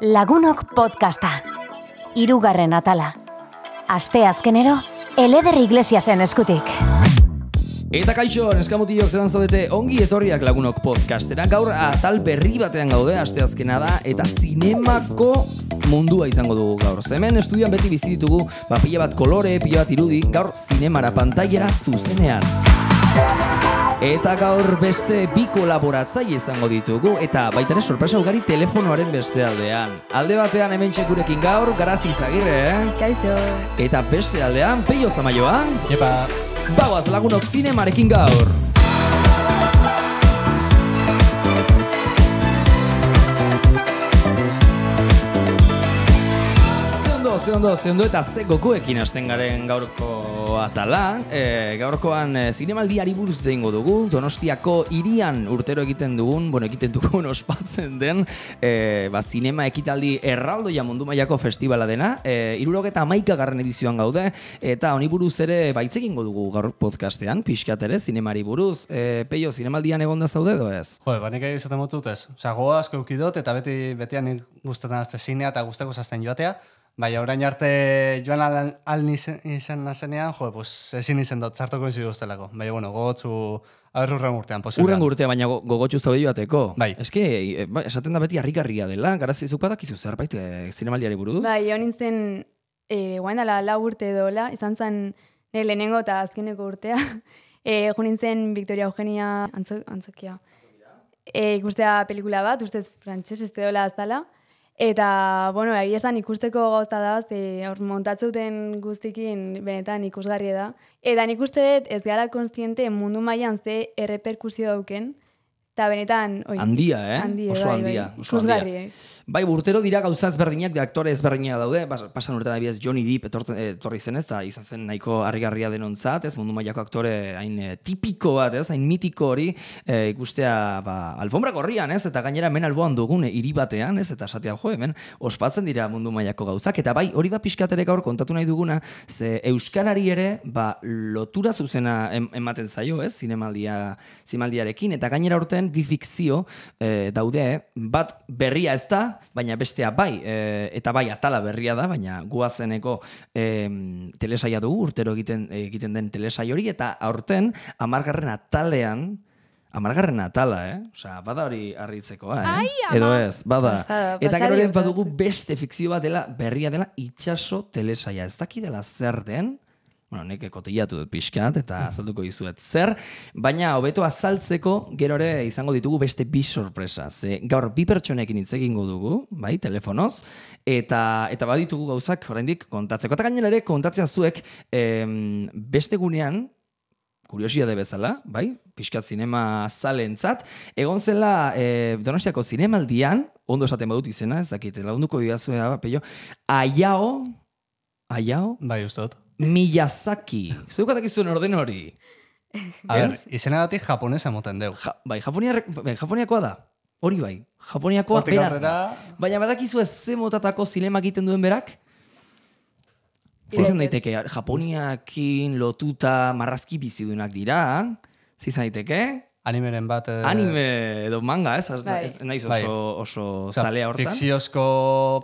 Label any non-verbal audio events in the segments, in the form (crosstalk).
Lagunok podcasta. Hirugarren atala. Aste azkenero, Eleder Iglesiasen eskutik. Eta kaixo, neskamutilok zelan zaudete ongi etorriak lagunok podcastera. Gaur atal berri batean gaude, asteazkena da, eta zinemako mundua izango dugu gaur. Hemen estudian beti bizi ditugu, ba, pila bat kolore, pila bat irudi, gaur zinemara pantaiera zuzenean. Eta gaur beste bi kolaboratzaile izango ditugu eta baita ere sorpresa ugari telefonoaren beste aldean. Alde batean hemen txekurekin gaur, garazi izagirre, eh? Kaixo. Eta beste aldean, peio zamaioa, Epa, bauaz lagunok zinemarekin gaur. Ze ondo, ze ondo, eta ze gokuekin hasten garen gaurko atala. E, gaurkoan e, zinemaldiari buruz zeingo dugu, Donostiako irian urtero egiten dugun, bueno, egiten dugun (laughs) ospatzen den, e, ba, zinema ekitaldi erraldoia mundu mailako festivala dena, e, irurogeta amaika garren edizioan gaude, eta honi buruz ere baitzegingo dugu gaur podcastean, pixkat ere, zinemari buruz. E, peio, zinemaldian egonda zaude edo ez? jo, banik egin izaten motut ez. Osa, goa asko eukidot eta beti betian nik gustatzen azte zinea eta guztako zazten joatea. Bai, orain arte joan al, al izan nazenean, jo, pues, ezin izen dut, txartoko izi guztelako. Bai, bueno, gogotzu, aber urren urtean, posiblean. Urren urtea, baina go- gogotxu zaude joateko. Bai. Eske, e, ba, esaten da beti harrigarria dela, garazi zuk badakizu zerbait e, zinemaldiari buruz? Bai, jo nintzen, e, guain dela lau urte dola, izan zen nire lehenengo eta azkeneko urtea. (laughs) E, jo nintzen Victoria Eugenia antzo, antzokia. E, ikustea pelikula bat, ustez frantxez ez dola azala. Eta, bueno, egia esan ikusteko gauza da, ze hor montatzuten guztikin benetan ikusgarri da. Eta nik uste dut ez gara konstiente mundu mailan ze erreperkusio dauken. Eta benetan, oi, Handia, eh? Handia, oso bai, handia, bai. oso Ikusgarri, handia. eh? Bai, urtero dira gauza ezberdinak, de aktore ezberdinak daude, pasan urtean adibidez Johnny Depp etorri zen ez, eta izan zen nahiko harrigarria denontzat, ez, mundu mailako aktore hain eh, tipiko bat, ez, hain mitiko hori, eh, ikustea, ba, alfombra gorrian, ez, eta gainera hemen alboan dugun hiri batean, ez, eta esatea, jo, hemen ospatzen dira mundu mailako gauzak, eta bai, hori da pixkat ere gaur kontatu nahi duguna, ze euskarari ere, ba, lotura zuzena em, ematen zaio, ez, zinemaldia, zinemaldiarekin, eta gainera urten bi fikzio eh, daude, bat berria ez da, baina bestea bai, eh, eta bai atala berria da, baina guazeneko eh, telesaia dugu, urtero egiten, egiten den telesai hori, eta aurten, amargarren atalean, amargarren atala, eh? Osea, bada hori harritzekoa, eh? Edo ez, bada. Pasada, eta gero gertatzen. badugu beste fikzio bat dela, berria dela, itxaso telesaia. Ez dakidela zer den, bueno, nek kotillatu dut pixkat, eta azalduko dizuet zer, baina hobeto azaltzeko gero ere izango ditugu beste bi sorpresa. Ze gaur bi pertsonekin hitz egingo dugu, bai, telefonoz, eta eta baditugu gauzak oraindik kontatzeko. Eta gainera ere kontatzea zuek em, beste gunean, kuriosiade bezala, bai, pixkat zinema zalentzat, egon zela e, Donostiako zinemaldian, ondo esaten badut izena, ez dakit, lagunduko didazu, da, peio, Ayao, Ayao, Bai, uste dut. Miyazaki. Zeukat dakizuen orden hori. A ber, izena dati japonesa moten deu. Ja, bai, Japonia, bai, Japoniakoa da. Hori bai. Japoniakoa bera. aurrera, Baina badakizu ez ze motatako zinema egiten duen berak? Bai, izan ez. daiteke, Japoniakin lotuta marrazki bizidunak dira, ze izan daiteke? Animeren bat... eh, Anime edo manga, ez? Ez, Bai. ez naiz oso, Bai. oso zalea hortan. Fikziozko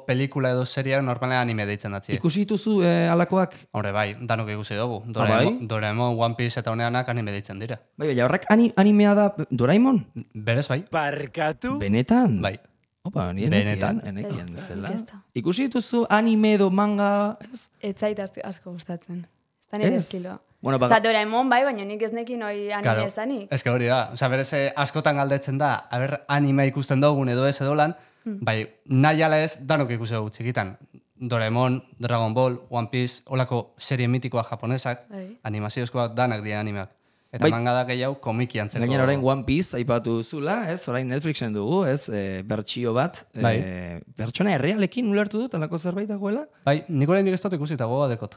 pelikula edo seriak normalean anime deitzen datzi. Ikusi dituzu eh, alakoak? Hombre, bai, danok ikusi dugu. bai? Doraemon, Doraemon, One Piece eta honeanak anime deitzen dira. Bai, baina horrek ani, animea da Doraemon? Berez bai? Barkatu? Benetan? Bai. Opa, ni Benetan. enekien, zela. Ikusi dituzu anime edo manga, ez? Ez zait asko, gustatzen. Ez da nire. Bueno, ba- Osa, Doraemon bai, baina nik ez nekin hori anime Claro. ez danik. Ez que hori da. Osa, berez eh, askotan galdetzen da, haber anime ikusten dugun edo ez edo lan, Hmm. bai, nahi ala ez, danok ikusi dugu txikitan. Doraemon, Dragon Ball, One Piece, olako serie mitikoa japonesak, Bai. animaziozkoak danak dira animeak. Eta Bai. manga da gehiago komiki antzeko. Gainera orain One Piece aipatu duzula, ez? Orain Netflixen dugu, ez? E, bertsio bat. Bai. E, pertsona errealekin ulertu dut, alako zerbait dagoela? Bai, nik orain dut ikusi eta gogoa dekot.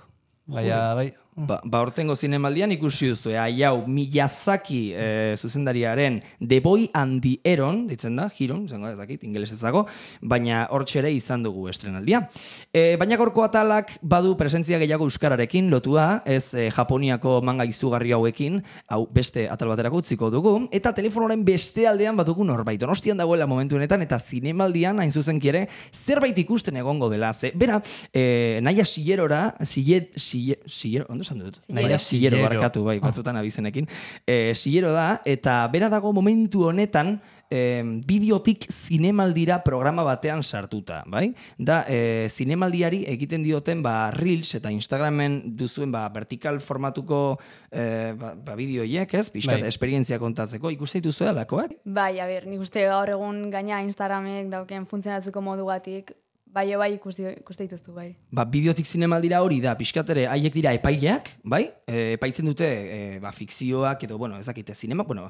Baina, bai, Ba, ba ortengo zinemaldian ikusi duzu, eh? hau Miyazaki eh, zuzendariaren The Boy and the Eron, ditzen da, Hiron, izango ez dakit, ingeles ezago, baina hortxe ere izan dugu estrenaldia. E, baina gorko atalak badu presentzia gehiago euskararekin lotua, ez eh, Japoniako manga izugarri hauekin, hau beste atal baterako utziko dugu, eta telefonoren beste aldean batugu norbait. Donostian dagoela momentu honetan eta zinemaldian hain zuzen ere zerbait ikusten egongo dela. Ze, bera, e, naia sillerora, sillet, sillet, sillero, ondo esan dut? Sillero Sillero. barkatu, bai, batzutan abizenekin. E, sillero da, eta bera dago momentu honetan, e, bideotik zinemaldira programa batean sartuta, bai? Da, e, zinemaldiari egiten dioten ba, Reels eta Instagramen duzuen ba, vertikal formatuko e, ba, ba, bideoiek, ez? Piskat, Bai. esperientzia kontatzeko. Ikuste dituzu alakoak? Bai, a ber, nik uste gaur egun gaina Instagramek dauken funtzionatzeko modugatik, bai, bai ikusti, ikuste dituztu, bai. Ba, bideotik zinemaldira hori da, pixkat ere, haiek dira epaileak, bai? E, epaitzen dute e, ba, fikzioak edo, bueno, ez dakite, zinema, bueno,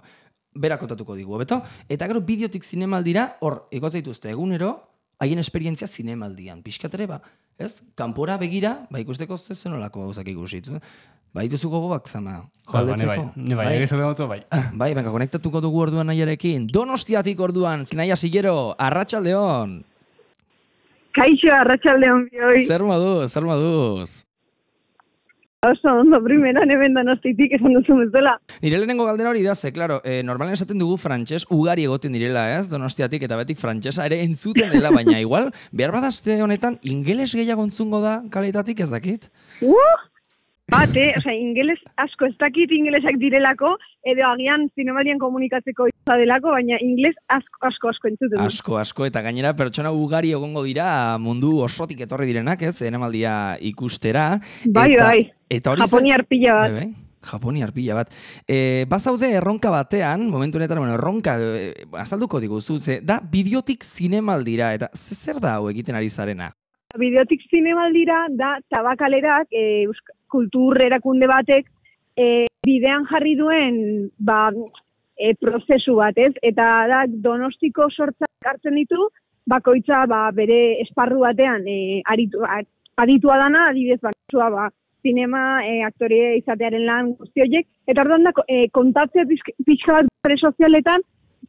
berak kontatuko digu, beto? Eta gero bideotik zinemaldira, hor, egoz dituzte egunero, haien esperientzia zinemaldian. Pixkat ere, ba, ez? Kanpora begira, ba, ikusteko ze zenolako gauzak ikusitu. Ba, dituzu gogoak, zama. Jo, ba, ni bai, ni bai, egizu dut, bai. (laughs) Bai, venga, konektatuko dugu orduan nahiarekin. Donostiatik orduan, zinaia sigero, arratsaldeon. Kaixo, arratsaldeon bioi. Zer moduz, zer moduz? Oso ondo, primeran hemen donostitik esan duzu bezala. Nire lehenengo galdera hori da, ze, claro, eh, normalen esaten dugu frantses ugari egoten direla, ez? Donostiatik eta betik frantsesa ere entzuten dela, baina (laughs) igual, behar badazte honetan, ingeles gehiago entzungo da kalitatik ez dakit? Uh! Bate, osea, ingeles asko ez dakit ingelesak direlako, edo agian zinemalian komunikatzeko izan delako, baina ingeles asko asko asko entzuten. Asko, asko, eta gainera pertsona ugari egongo dira mundu osotik etorri direnak, ez? Enemaldia ikustera. Bai, eta, bai. Eta hori zen- Japoniar pila bat. Bai, bai. Japoniar pila bat. E, bazaude erronka batean, momentu honetan, bueno, erronka e, azalduko diguzu, ze, da bideotik zinemaldira, eta ze zer da hau egiten ari zarena? Bideotik zinemaldira da tabakalerak, e, eusk- kultur erakunde batek, e, bidean jarri duen ba, e, prozesu bat, ez? Eta da donostiko sortzak hartzen ditu, bakoitza ba, bere esparru batean e, aritu, aditua dana, adibidez, ba, ba, zinema, e, aktore izatearen lan guzti horiek, eta orduan da, e, kontatzea pixk- pixka bat sozialetan,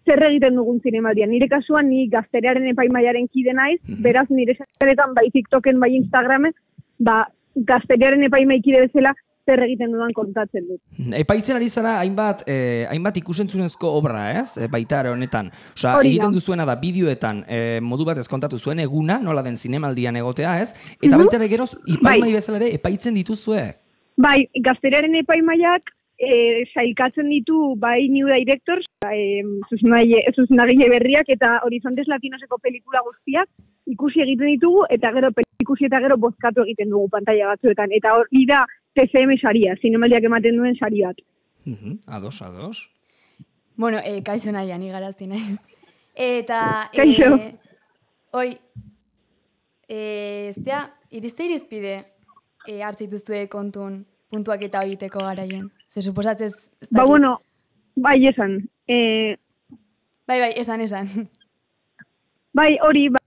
zer egiten dugun zinemaldian. Nire kasuan, ni gazterearen epaimaiaren kide naiz, Mhm. beraz, nire saretan, bai TikToken, bai Instagramen, ba, gazterearen epaimaikide bezala, zer egiten dudan kontatzen dut. Epaitzen ari zara hainbat, eh, hainbat ikusentzunezko obra, ez? E, baita ere honetan. Da. egiten duzuena da bideoetan eh, modu batez kontatu zuen eguna, nola den zinemaldian egotea, ez? Eta Mhm. baita ere geroz, ipaimai Bai. bezala ere epaitzen dituzue. Bai, gazterearen epaimaiak e, sailkatzen ditu bai New Directors, e, zuzendagile berriak eta Horizontes Latinoseko pelikula guztiak ikusi egiten ditugu eta gero ikusi eta gero bozkatu egiten dugu pantalla batzuetan. Eta hori da TCM saria, zinemaldiak ematen duen sari bat. Mhm, Ados, ados. Bueno, e, kaixo nahi, ni garazti naiz. Eta, Kaixo. e, oi, e, ez da, irizte irizpide e, hartzituzue kontun puntuak eta egiteko garaien. Ze suposatzez, ez Ba, bueno, bai esan. E, Bai, bai, esan, esan. Bai, hori, ba,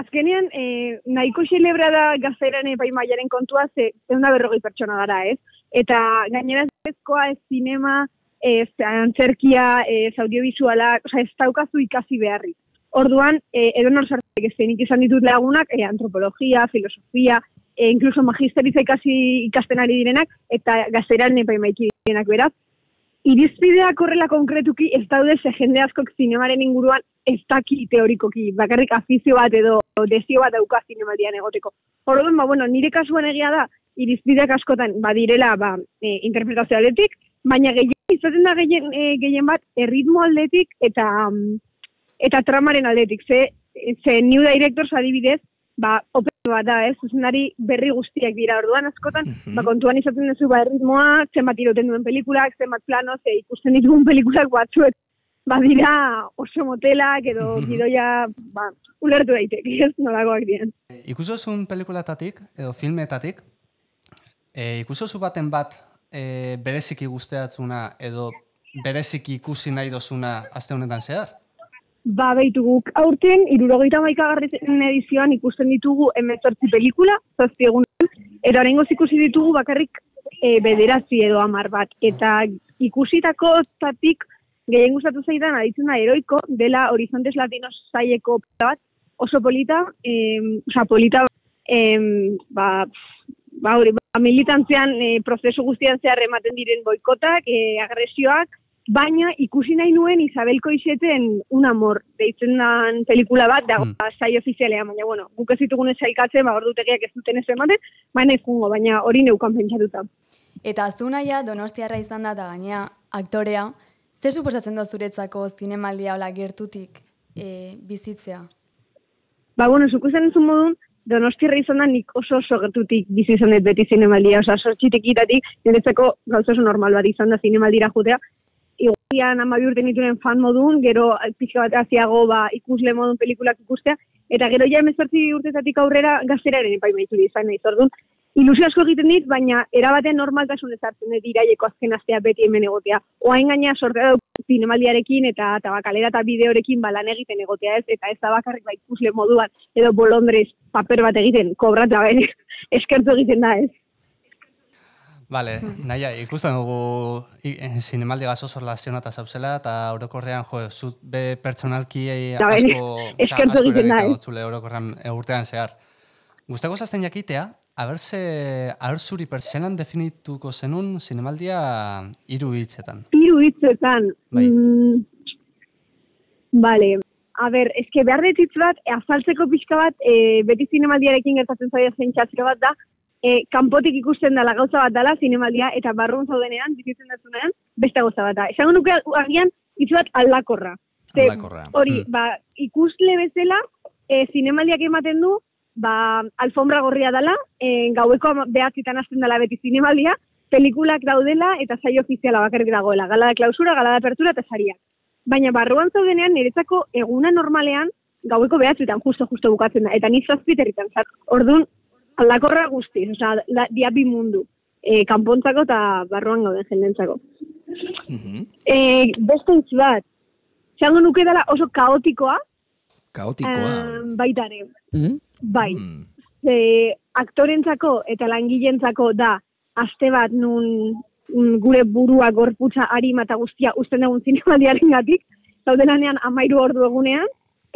azkenean, e, nahiko xelebra da gaztearen epaimaiaren kontua, ze egun da berrogei pertsona gara, ez? Eta gainera ezkoa ez zinema, ez antzerkia, ez audiovisuala, oza, ez daukazu ikasi beharrik. Orduan, e, edo nor sartzek ez izan ditut lagunak, e, antropologia, filosofia, e, incluso magisteriza ikasi ikasten ari direnak, eta gazteran epaimaiki direnak beraz. Irizpideak horrela konkretuki ez daude ze jende askok zinemaren inguruan ez daki teorikoki, bakarrik afizio bat edo desio bat dauka zinemaldian egoteko. Orduan, ba, bueno, nire kasuan egia da, irizpideak askotan badirela ba, e, interpretazio aldetik, baina gehien izaten da gehien, e, gehien bat erritmo aldetik eta mm, eta tramaren aldetik. Ze, ze New Directors adibidez, ba, opera bat da, ez? Zuzendari berri guztiak dira orduan askotan, Mhm. ba, kontuan izaten duzu ba, erritmoa, zenbat iroten duen pelikulak, zenbat plano, ze ikusten ditugun (laughs) pelikulak batzuet, badira oso motelak edo Mhm. gidoia, ba, ulertu daiteke, ez nolakoak diren. Ikusozun pelikulatatik, edo filmetatik, e, ikusozu baten bat e, bereziki guzteatzuna edo bereziki ikusi nahi dozuna aste honetan zehar? Ba, behitu guk aurten, irurogeita maikagarren edizioan ikusten ditugu emezortzi pelikula, zazpi egunean, eta horrengoz ikusi ditugu bakarrik e, bederatzi edo hamar bat. Eta ikusitako tatik gehien gustatu zaidan aditzen da heroiko dela Horizontes Latinos zaieko bat oso polita, em, oza, polita, em, ba, ba, hori, ba, militantzean e, prozesu guztian zehar ematen diren boikotak, e, agresioak, baina ikusi nahi nuen Isabel Koixeten un amor, deitzen dan pelikula bat, da, Mm. mm. sai ofizialean, baina, bueno, guk ez ditugun esaikatzen, ba, ordutegiak ez duten ez ematen, baina ez jungo, baina hori neukan pentsatuta. Eta aztu naia donostiarra izan da, eta gainea aktorea, zer suposatzen da zuretzako zinemaldia hola gertutik e, bizitzea? Ba, bueno, zuko zen entzun modun, donostiarra izan da nik oso oso gertutik bizi izan dut beti zinemaldia, oza, sortxitek itatik, niretzako gauza oso normal bat izan da zinemaldira jutea. Igualian amabi urte nituen fan modun, gero pixka bat aziago ba, ikusle modun pelikulak ikustea, eta gero ja emezortzi urtetatik aurrera gazteraren epaima itzuli izan nahi zordun. Ilusio asko egiten dit, baina erabaten normaltasun ezartzen dut iraieko azken astea beti hemen egotea. Oain gaina sortea dut zinemaldiarekin eta tabakalera eta bideorekin balan egiten egotea ez, eta ez da bakarrik ba ikusle moduan, edo bolondrez paper bat egiten, kobrata bere, (laughs) eskertu egiten da ez. Vale, naia, ikusten dugu eh, zinemaldi gazo zorlazionata zauzela, eta orokorrean, jo, zut be pertsonalki asko, eskertu asko eragiten eh? orokorrean eh, urtean zehar. Gustako zazten jakitea, aber ze, aber zuri pertsenan definituko zenun zinemaldia hiru hitzetan. Hiru hitzetan. Bai. Mm, vale. A ber, eske behar dut hitz bat, azaltzeko pixka bat, e, beti zinemaldiarekin gertatzen zaila zen txatzka bat da, e, kanpotik ikusten dela gauza bat dela zinemaldia, eta barrun zaudenean, bizitzen datunean, beste gauza bat da. Esango nuke agian hitz bat aldakorra. Ze, Aldakorra. Hori, Mm. ba, ikusle bezala, e, zinemaldiak ematen du, ba, alfombra gorria dela, e, gaueko behatzitan hasten dela beti zinemaldia, pelikulak daudela eta saio ofiziala bakarrik dagoela. Gala da klausura, gala da apertura eta saria. Baina barruan zaudenean, niretzako eguna normalean, gaueko behatzitan justo-justo bukatzen da. Eta nik zazpiterritan zat. Orduan, aldakorra guztiz, osea, da, dia bi mundu. E, kanpontzako eta barruan gauden jendentzako. Mhm. E, beste hitz bat, zango nuke dela oso kaotikoa, Kaotikoa. eh, baita ere. Bai, Mm. ze aktorentzako eta langilentzako da aste bat nun mm, gure burua gorputza arima eta guztia uzten dugun zinemaldiaren gatik, zaude lanean amairu ordu egunean,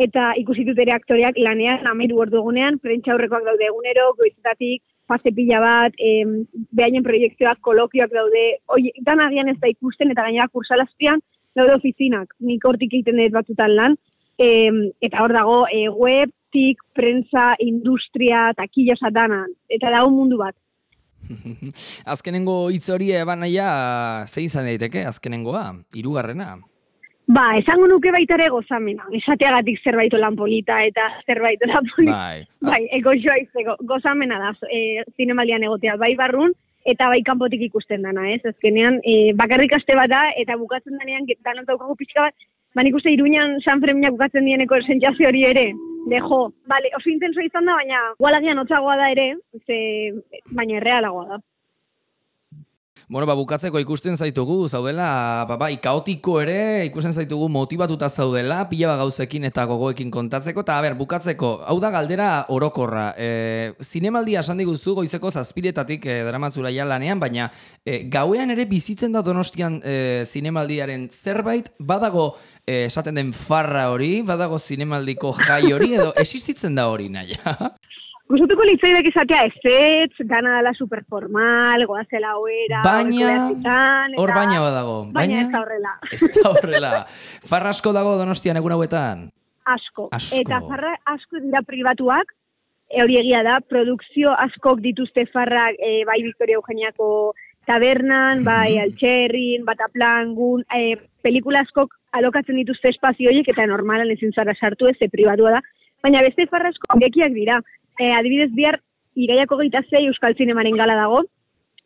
eta ikusitut ere aktoreak lanean amairu ordu egunean, prentsa aurrekoak daude egunero, goizetatik, fase pila bat, em, behainen proiektzioak, kolokioak daude, oi, dan agian ez da ikusten, eta gainera kursalazpian daude ofizinak, nik hortik egiten dut batzutan lan, em, eta hor dago e, web, tik, prensa, industria, takila satanan, eta dago mundu bat. (laughs) Azkenengo hitz hori ebanaia zein izan daiteke azkenengoa, hirugarrena. Ba, esango nuke baita ere gozamena, esateagatik zerbait lan polita eta zerbait lan polita. Bai. Bai, ego joa izteko, gozamena da, e, zinemaldian egotea, bai barrun, eta bai kanpotik ikusten dana, ez? Azkenean, e, bakarrik aste bat da, eta bukatzen denean, danan daukagu pixka bat, ba nik uste iruñan San Fermina bukatzen dieneko sentsazio hori ere, de jo, bale, oso intenso izan da, baina gualagian hotzagoa da ere, ze, baina errealagoa da. Bueno, ba, bukatzeko ikusten zaitugu, zaudela, ba, bai, kaotiko ere, ikusten zaitugu motibatuta zaudela, pila bat gauzekin eta gogoekin kontatzeko, eta, ber, bukatzeko, hau da galdera orokorra. E, zinemaldia esan diguzu goizeko zazpiretatik e, daramatzura ja lanean, baina e, gauean ere bizitzen da donostian e, zinemaldiaren zerbait, badago e, esaten den farra hori, badago zinemaldiko jai hori, edo (laughs) existitzen da hori naia. Gustatuko litzaidek izatea ezetz, dana dela superformal, goazela oera, Baina, hor baina badago. Baina ez da horrela. Ez da horrela. Farra asko dago donostian egun hauetan. Asko. Asko. Eta farra asko dira pribatuak, e, hori egia da, produkzio askok dituzte farrak, e, bai Victoria Eugeniako tabernan, bai Altxerrin, Bataplan, gun, e, pelikula askok alokatzen dituzte espazio horiek, eta normalan ezin zara sartu ez, pribatua da. Baina beste farra asko gekiak dira. E, adibidez bihar, iraiako geita zei Euskal Zinemaren gala dago,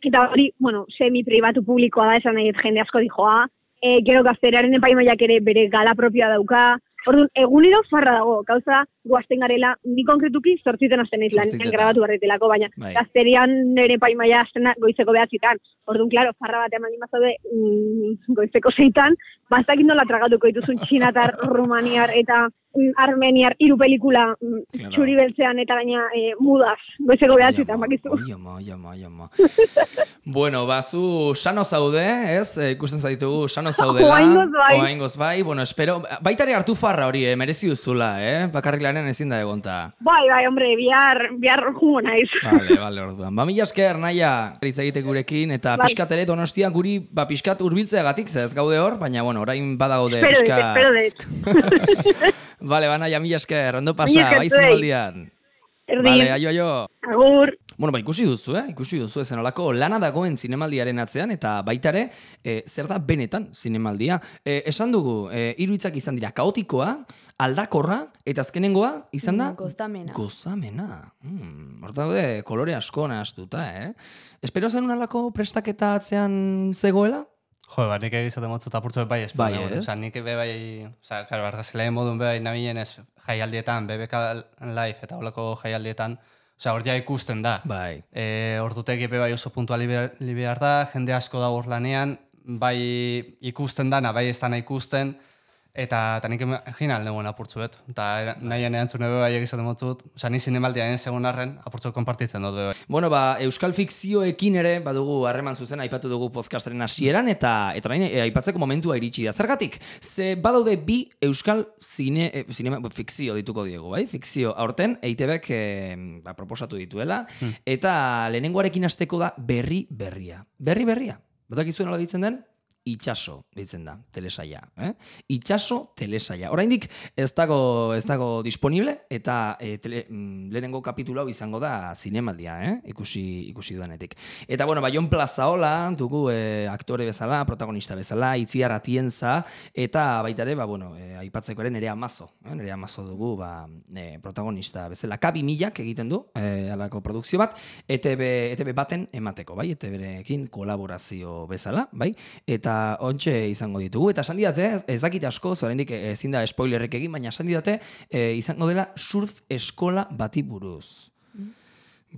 eta hori, bueno, semi-pribatu publikoa da, esan nahi jende asko dijoa, e, gero gazteraren epaimaiak ere bere gala propioa dauka, Orduan, egunero farra dago, gauza guazten garela, ni konkretuki zortziten azten naiz lan, grabatu barretelako, baina Bai. gazterian nire paimaia azten da goizeko behatzitan. Orduan, klaro, farra bat eman dimazaude mm, goizeko zeitan, baztak nola tragatuko dituzun txinatar, (laughs) rumaniar, eta armeniar hiru pelikula mm, Claro. txuri beltzean eta gaina e, mudaz, goizeko behatzitan, bakizu. Oi ama, oi ama, oi ama. (laughs) bueno, ba, zu sano zaude, ez? Eh, ikusten zaitugu sano zaudela. (laughs) Oraingoz bai. Oraingoz bai. Bueno, espero, baita ere hartu farra hori, eh? merezi duzula, eh? Bakarrik lanen ezin da egonta. Bai, bai, hombre, bihar, bihar jungo naiz. Vale, vale, orduan. Ba, mila esker, naia, hitz egite gurekin, eta Bai. pixkat ere donostia guri, ba, pixkat urbiltzeagatik, ze ez gaude hor, baina, bueno, orain badagaude Espero dut, pixka... espero (laughs) dut. Vale, ba, naia, mila esker, ondo pasa, esker bai zuei. zinemaldian. Erdin, Vale, aio, aio. agur. Bueno, ba, ikusi duzu, eh? Ikusi duzu ezen olako lana dagoen zinemaldiaren atzean, eta baita ere, e, zer da benetan zinemaldia. E, esan dugu, e, hiru hitzak izan dira, kaotikoa, aldakorra, eta azkenengoa, izan da? Mm, gozamena. Gozamena. Hmm, hor daude, kolore asko nahaztuta, eh? Espero zen alako prestaketa atzean zegoela? Jo, ba, nik egizate motzu tapurtzu bai, ez. Bai, ez? Osa, nik be bai, osa, karo, argazelaien modun bai nabilen ez jaialdietan, BBK Live eta holako jaialdietan, osa, hor ja ikusten da. Bai. E, ordutegi be bai oso puntuali behar da, jende asko da hor lanean, bai ikusten dana, bai ez dana ikusten, eta, eta nik egin aldegoen apurtzuet. Eta era- nahian erantzune be bai egizaten motzut, osa, ni zinemaldia egin segun arren, apurtzu konpartitzen dut bai. Bueno, ba, euskal fikzioekin ere badugu harreman zuzen aipatu dugu podcastaren hasieran eta eta orain e, aipatzeko momentua iritsi da. Zergatik? Ze badaude bi euskal zine e, zinema fikzio dituko diegu, bai? Fikzio aurten EITBek e, ba, proposatu dituela eta lehenengoarekin hasteko da berri berria. Berri berria. Badakizuen nola ditzen den? Itxaso ditzen da, telesaia. Eh? Itxaso telesaia. Oraindik ez dago, ez dago disponible eta e, tele, mm, lehenengo kapitulu hau izango da zinemaldia, eh? ikusi, ikusi duanetik. Eta bueno, ba, Jon Plazaola dugu e, aktore bezala, protagonista bezala, itziar atienza, eta baita ere, ba, bueno, e, aipatzeko ere nerea mazo. Eh? Nerea mazo dugu ba, e, protagonista bezala. Kabi milak egiten du, e, alako produkzio bat, ETB, ETB baten emateko, bai? ETB-rekin kolaborazio bezala, bai? Eta ontxe izango ditugu. Eta esan didate, ez, ez dakite asko, zorendik ezin da spoilerrek egin, baina esan didate, e, izango dela surf eskola bati buruz.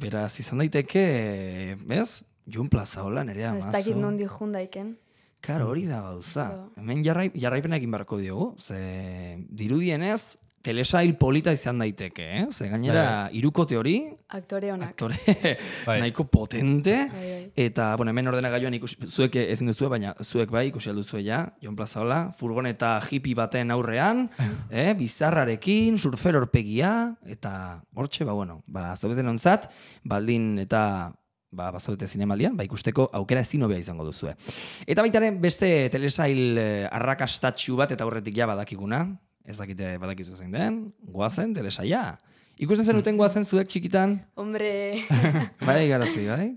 Beraz, izan daiteke, bez? Jun Plaza hola, nerea Ez mazo. dakit nondi jundaiken. Karo, hori da gauza. Hemen jarrai, jarraipena egin beharko diogu. Ze dirudienez, telesail polita izan daiteke, eh? Ze gainera, irukote hori, Aktore honak. aktore (laughs) Bai. nahiko potente, Bai, bai. eta, bueno, hemen ordena gaioan ikusi, zuek ezin duzue, baina zuek bai, ikusi alduzue ja, Jon Plazaola, furgoneta hippie baten aurrean, (laughs) eh? bizarrarekin, surfer orpegia, eta hortxe, ba, bueno, ba, zaudeten ontzat, baldin eta ba, bazaudete zinemaldian, ba, ikusteko aukera ezin hobea izango duzue. Eta baita ere, beste telesail eh, arrakastatxu bat eta aurretik ja badakiguna, ez dakite badakizu zein den, goazen telesaia. Ikusten zenuten goazen zuek txikitan? Hombre, (laughs) Bai, garazi, bai?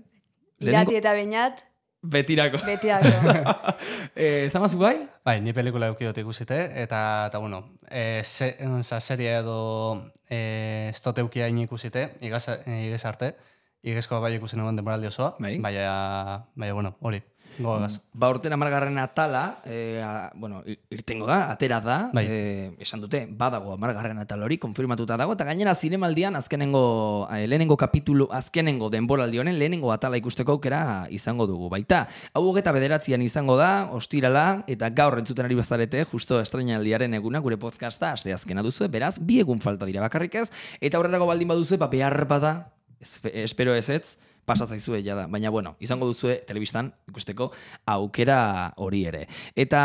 irati eta bainat, Betirako. betiako. (laughs) eh, zamazu bai? Bai, ni pelikula eukidot ikusite, eta, eta bueno, e, se, oza, serie edo e, estot eukia ikusite, igaz, igaz arte, igezko bai ikusi nuen demoraldi osoa, Bai. baina, baina, bueno, hori, gogaz. Ba, urten amargarren atala, e, a, bueno, irtengo da, atera da, Bai. e, esan dute, badago amargarren atal hori, konfirmatuta dago, eta gainera zinemaldian azkenengo, e, lehenengo kapitulu, azkenengo denboraldi honen, lehenengo atala ikusteko aukera izango dugu. Baita, hau hogeta bederatzian izango da, ostirala, eta gaur entzuten ari bazarete, justo estrenaldiaren eguna, gure podcasta, aste azkena duzu, beraz, bi egun falta dira bakarrik ez, eta aurrerago baldin baduzu, ba, behar bada, espe- espero ez ez, pasatzaizue ja da. Baina, bueno, izango duzue telebistan ikusteko aukera hori ere. Eta,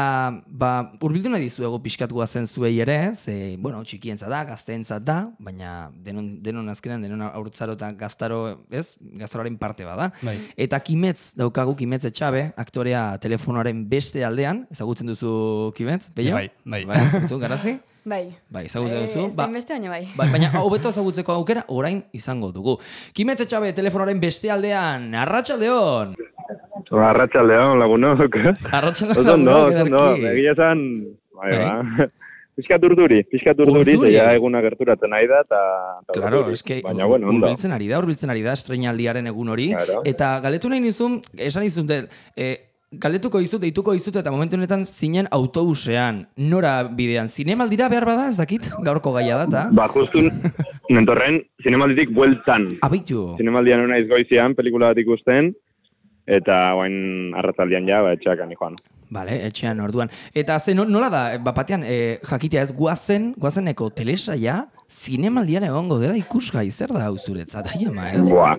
ba, urbildu nahi dizuegu pixkat guazen zuei ere, ze, bueno, txikientza da, gazteentzat da, baina denon, denon azkenan, denon aurtzaro eta gaztaro, ez, gaztaroaren parte bada. Bai. Eta Kimetz, daukagu Kimetz etxabe, aktorea telefonoaren beste aldean, ezagutzen duzu Kimetz, Pello? Bai, bai. Bai, garazi? (laughs) Bai. Bai, ezagutzen Eh, duzu? Ez da inbeste baina bai. Ba, baina hobeto ezagutzeko aukera orain izango dugu. Kimetze txabe telefonoren beste aldean, arratsaldeon. Arratxaldeon, lagunok. Arratsaldeon. Lagunok, oso ondo. ederki. Egia esan, bai, Bai. ba. (laughs) Piskat urduri, piskat urduri, ja eguna gerturatzen nahi da, eta... Claro, eske Baina, bueno, ondo. urbiltzen ari da, urbiltzen ari da estreinaldiaren egun hori. Claro. Eta galdetu nahi nizun, esan nizun, de, e, galdetuko dizut, deituko dizut, eta momentu honetan zinen autobusean, nora bidean, zinemaldira behar bada, ez dakit, gaurko gaia da, eta? Ba, justu, nentorren, zinemalditik bueltan. Abitu. Zinemaldian naiz goizian, pelikula bat ikusten, eta guain arratzaldian ja, ba, etxeak ani joan. Bale, etxean orduan. Eta ze no- nola da, bat batean, e, jakitea ez guazen, guazeneko telesaia, zinemaldian egongo dela ikusgai, zer da hau zuretzat, ai ama ez? Buah,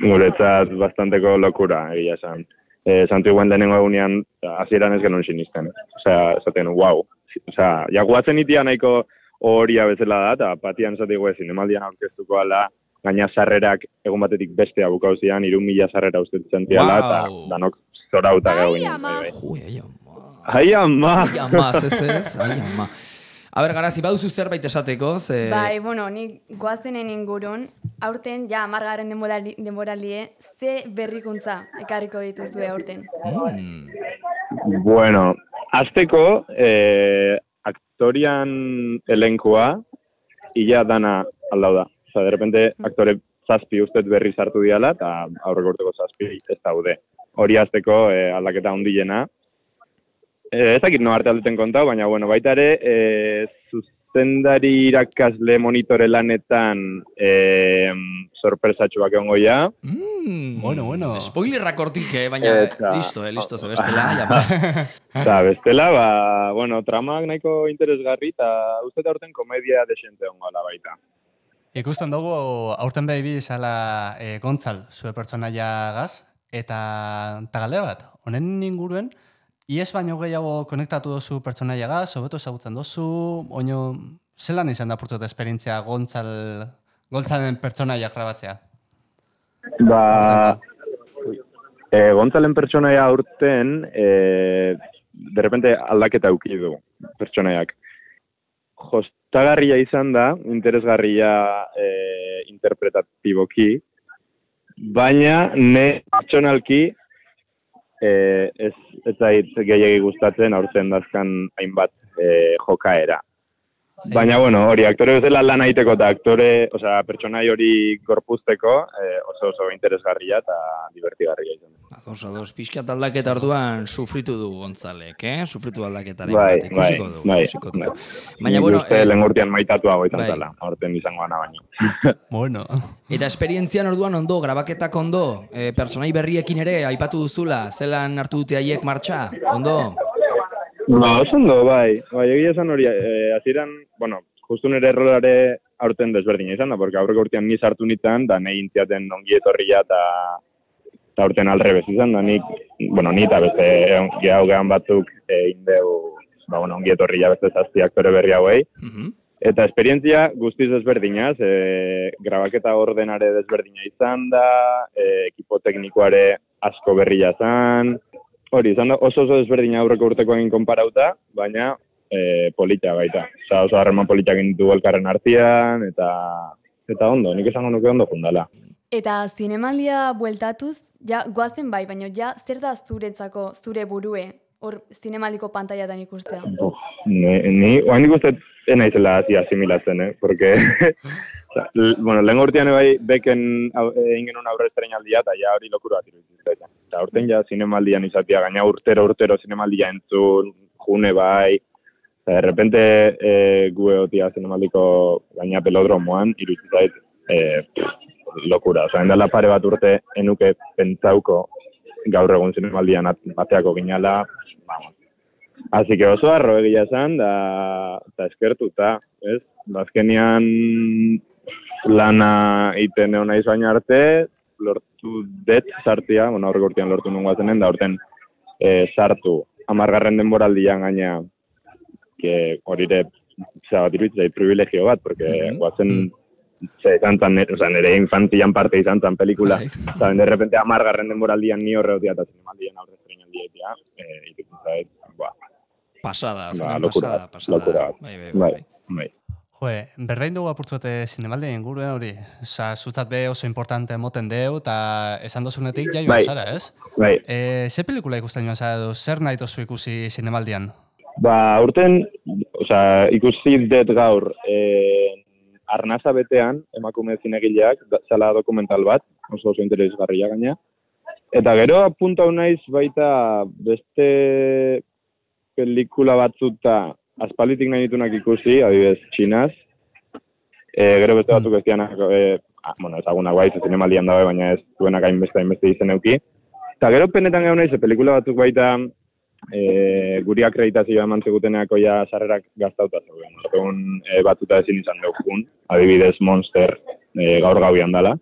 guretzat bastanteko lokura, egia esan. E, Santu iguen lehenengo egunean, hasieran ez genuen sinisten. Osea, esaten, wow. Osea, ja guatzen itia nahiko horia bezala da, eta patian esate gue zinemaldian aurkeztuko ala, gaina sarrerak egun batetik bestea bukauzian, irun mila sarrera ustetzen tiala, eta Wow. danok zorauta gau Ai, ama. bai, bai. Ai ama. Ai, ama! Ai ama, ez ez, ai ama. A ber, garazi, baduzu zerbait esateko, ze... Bai, bueno, nik goaztenen ingurun, aurten, ja, amargarren denborali, denboralie, ze berrikuntza ekarriko dituzue aurten. Mm. Bueno, azteko, eh, aktorian elenkoa, ia dana aldau da. Osa, de repente, aktore zazpi ustez berri sartu diala, eta aurreko urteko zazpi ez daude. Hori azteko eh, aldaketa handiena. Eh, ez dakit no arte aldeten kontau, baina bueno, baita ere, eh, zuzendari irakasle monitore lanetan eh, sorpresatxuak egongo ja. Mm. Bueno, bueno. Spoilerrak hortik, eh, baina, Eta- listo, eh, listo, ze bestela, ama. (laughs) Eta bestela, ba, bueno, tramak nahiko interesgarri, eta uste aurten komedia desente ongo ala baita. Ikusten dugu, aurten behi bi izala e, gontzal, zue pertsonaia gaz, eta tagalde bat, honen inguruen, ies baino gehiago konektatu dozu pertsonaia gaz, hobeto ezagutzen dozu, oino, zelan izan da purtzot esperientzia gontzal, gontzalen pertsonaia grabatzea? Ba, e, Gontzalen pertsonaia aurten, e, de repente aldaketa auki du pertsonaiak. Jostagarria izan da, interesgarria e, interpretatiboki, baina ne pertsonalki e, ez, ez zait gehiagi gustatzen aurten dazkan hainbat e, jokaera. Baina, bueno, hori, aktore bezala lan egiteko eta aktore, osea, pertsonai hori gorpuzteko eh, oso oso interesgarria eta divertigarria izan. da. Ados, ados, pixkat aldaketa orduan sufritu du Gontzalek, eh? Sufritu aldaketaren Bai, bat, bai, ikusiko du, bai, ikusiko du. bai. Baina, bueno, uste eh, lehen urtean maitatuago izan bai. zela, aurten izango gana baino. (laughs) (laughs) Bueno, eta esperientzian orduan ondo, grabaketak ondo, eh, pertsonai berriekin ere, aipatu duzula, zelan hartu dute haiek martxa, ondo? Ba, oso ondo, bai. Bai, egia esan hori, eh, hasieran, bueno, justu nire errolare aurten desberdina izan da, porque aurreko urtean ni sartu nitan, da nahi intziaten ongi etorria eta eta aurten alrebez izan da, nik, bueno, ni eta beste gehau gehan batzuk egin deu, ba, bueno, ongi etorria beste zazpi aktore berri hauei. Mhm. Eta esperientzia guztiz desberdinaz, e, grabaketa ordenare desberdina izan da, e, ekipo teknikoare asko berria zan, hori, izan da oso oso desberdina aurreko urteko egin konparauta, baina e, polita baita. Osa, oso harreman politak ditu elkarren artean, eta eta ondo, nik esango nuke ondo fundala. Eta zinemaldia bueltatuz, ja, goazen bai, baina ja, zer da zuretzako, zure burue, hor zinemaldiko pantaiatan ikustea? Uf, ni, ni oain nik uste naizela hasi asimilatzen, eh? Porque, (laughs) bueno, lehen urtean bai beken egin genuen aurre estreinaldia, eta ja hori lokura bat iruditzen. Eta urten ja zinemaldian izatea, gaina urtero urtero zinemaldia entzun, june bai, eta de repente e, gu egotia zinemaldiko gaina pelodromoan, iruditzen zait, e, pff, lokura. Osa, endala pare bat urte enuke pentsauko gaur egun zinemaldian at- ateako ginala, vamos, Así que oso arro egia esan, da, da eskertuta, ez? Bazkenian lana iten egon naiz baina arte, lortu det sartia, bueno, aurreko urtean lortu nungo zenen, da urten e, sartu amargarren denboraldian gaina, que horire, zera bat iruditzen zait privilegio bat, porque Mhm. guazen, ze izan zan, o sea, nire infantian parte izan zan pelikula, Bai. Saben, de repente amargarren denboraldian ni horre otia eta zinemaldian aurre estreinaldia egitea, eh, iruditzen zait, ba, Pasada, Ba, pasada, pasada. Bai, bai, bai, bai. Bai. joe, berrein dugu apurtzuete zinemaldia inguruen hori, oza, zutzat be oso importante moten deu, eta esan dozunetik jaio Bai. zara, ez? Bai, E, ze pelikula ikusten joan zara zer nahi tozu ikusi zinemaldian? ba, urten, osea, ikusi dut gaur, eh, arnaza betean, emakume zinegileak, zala dokumental bat, oso oso interesgarria gaina. Eta gero apuntau naiz baita beste pelikula batzuta aspalitik nahi ditunak ikusi, adibidez, txinaz. E, gero beste batzuk ez dianak, e, ah, bueno, ezagunak bai, zinemaldian dabe, baina ez duenak hainbeste hainbeste izen euki. Eta gero penetan gau naiz, pelikula batzuk baita e, guri akreditazioa eman zeguteneako ja sarrerak gaztauta zeuden. Orduan e, batzuta ezin izan dugun, adibidez Monster e, gaur gauian dala.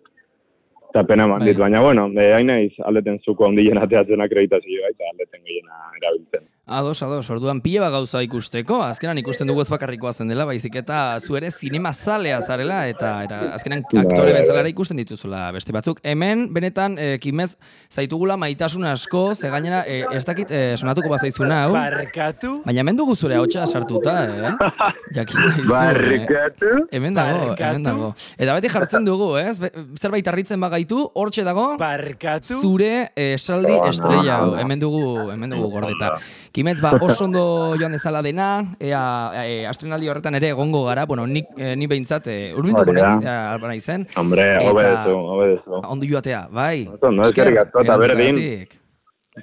Eta pena eman dit, baina bueno, e, hain naiz aldeten zuko ondien ateatzen akreditazioa eta aldeten gehiena erabiltzen. Ados, ados, orduan pila bat gauza ikusteko, azkenan ikusten dugu ez bakarrikoa zen dela, baizik eta zu ere zinema zalea zarela, eta eta azkenan aktore Bai, bezala bai. ere ikusten dituzula beste batzuk. Hemen, benetan, e, kimez, zaitugula maitasun asko, ze gainera, e, ez dakit e, sonatuko bazaizuna, hau, Barkatu? baina hemen dugu zure hautsa sartuta, eh? (laughs) Jakin nahi eh? Barrikatu? Hemen dago, Barkatu? hemen dago. Eta beti jartzen dugu, ez? Be- Zerbait harritzen bagaitu, hortxe dago, Barkatu? zure eh, esaldi estrella hau. Hemen dugu, hemen dugu gordeta. Kimetz, ba, oso ondo joan dezala dena, ea, e, astrenaldi horretan ere egongo gara, bueno, nik, e, ni behintzat, e, da. naiz, ea, albana izen, Hombre, obedezu, obedezu. ondo joatea, bai. Oso ondo, eskerrik asko, eta berdin.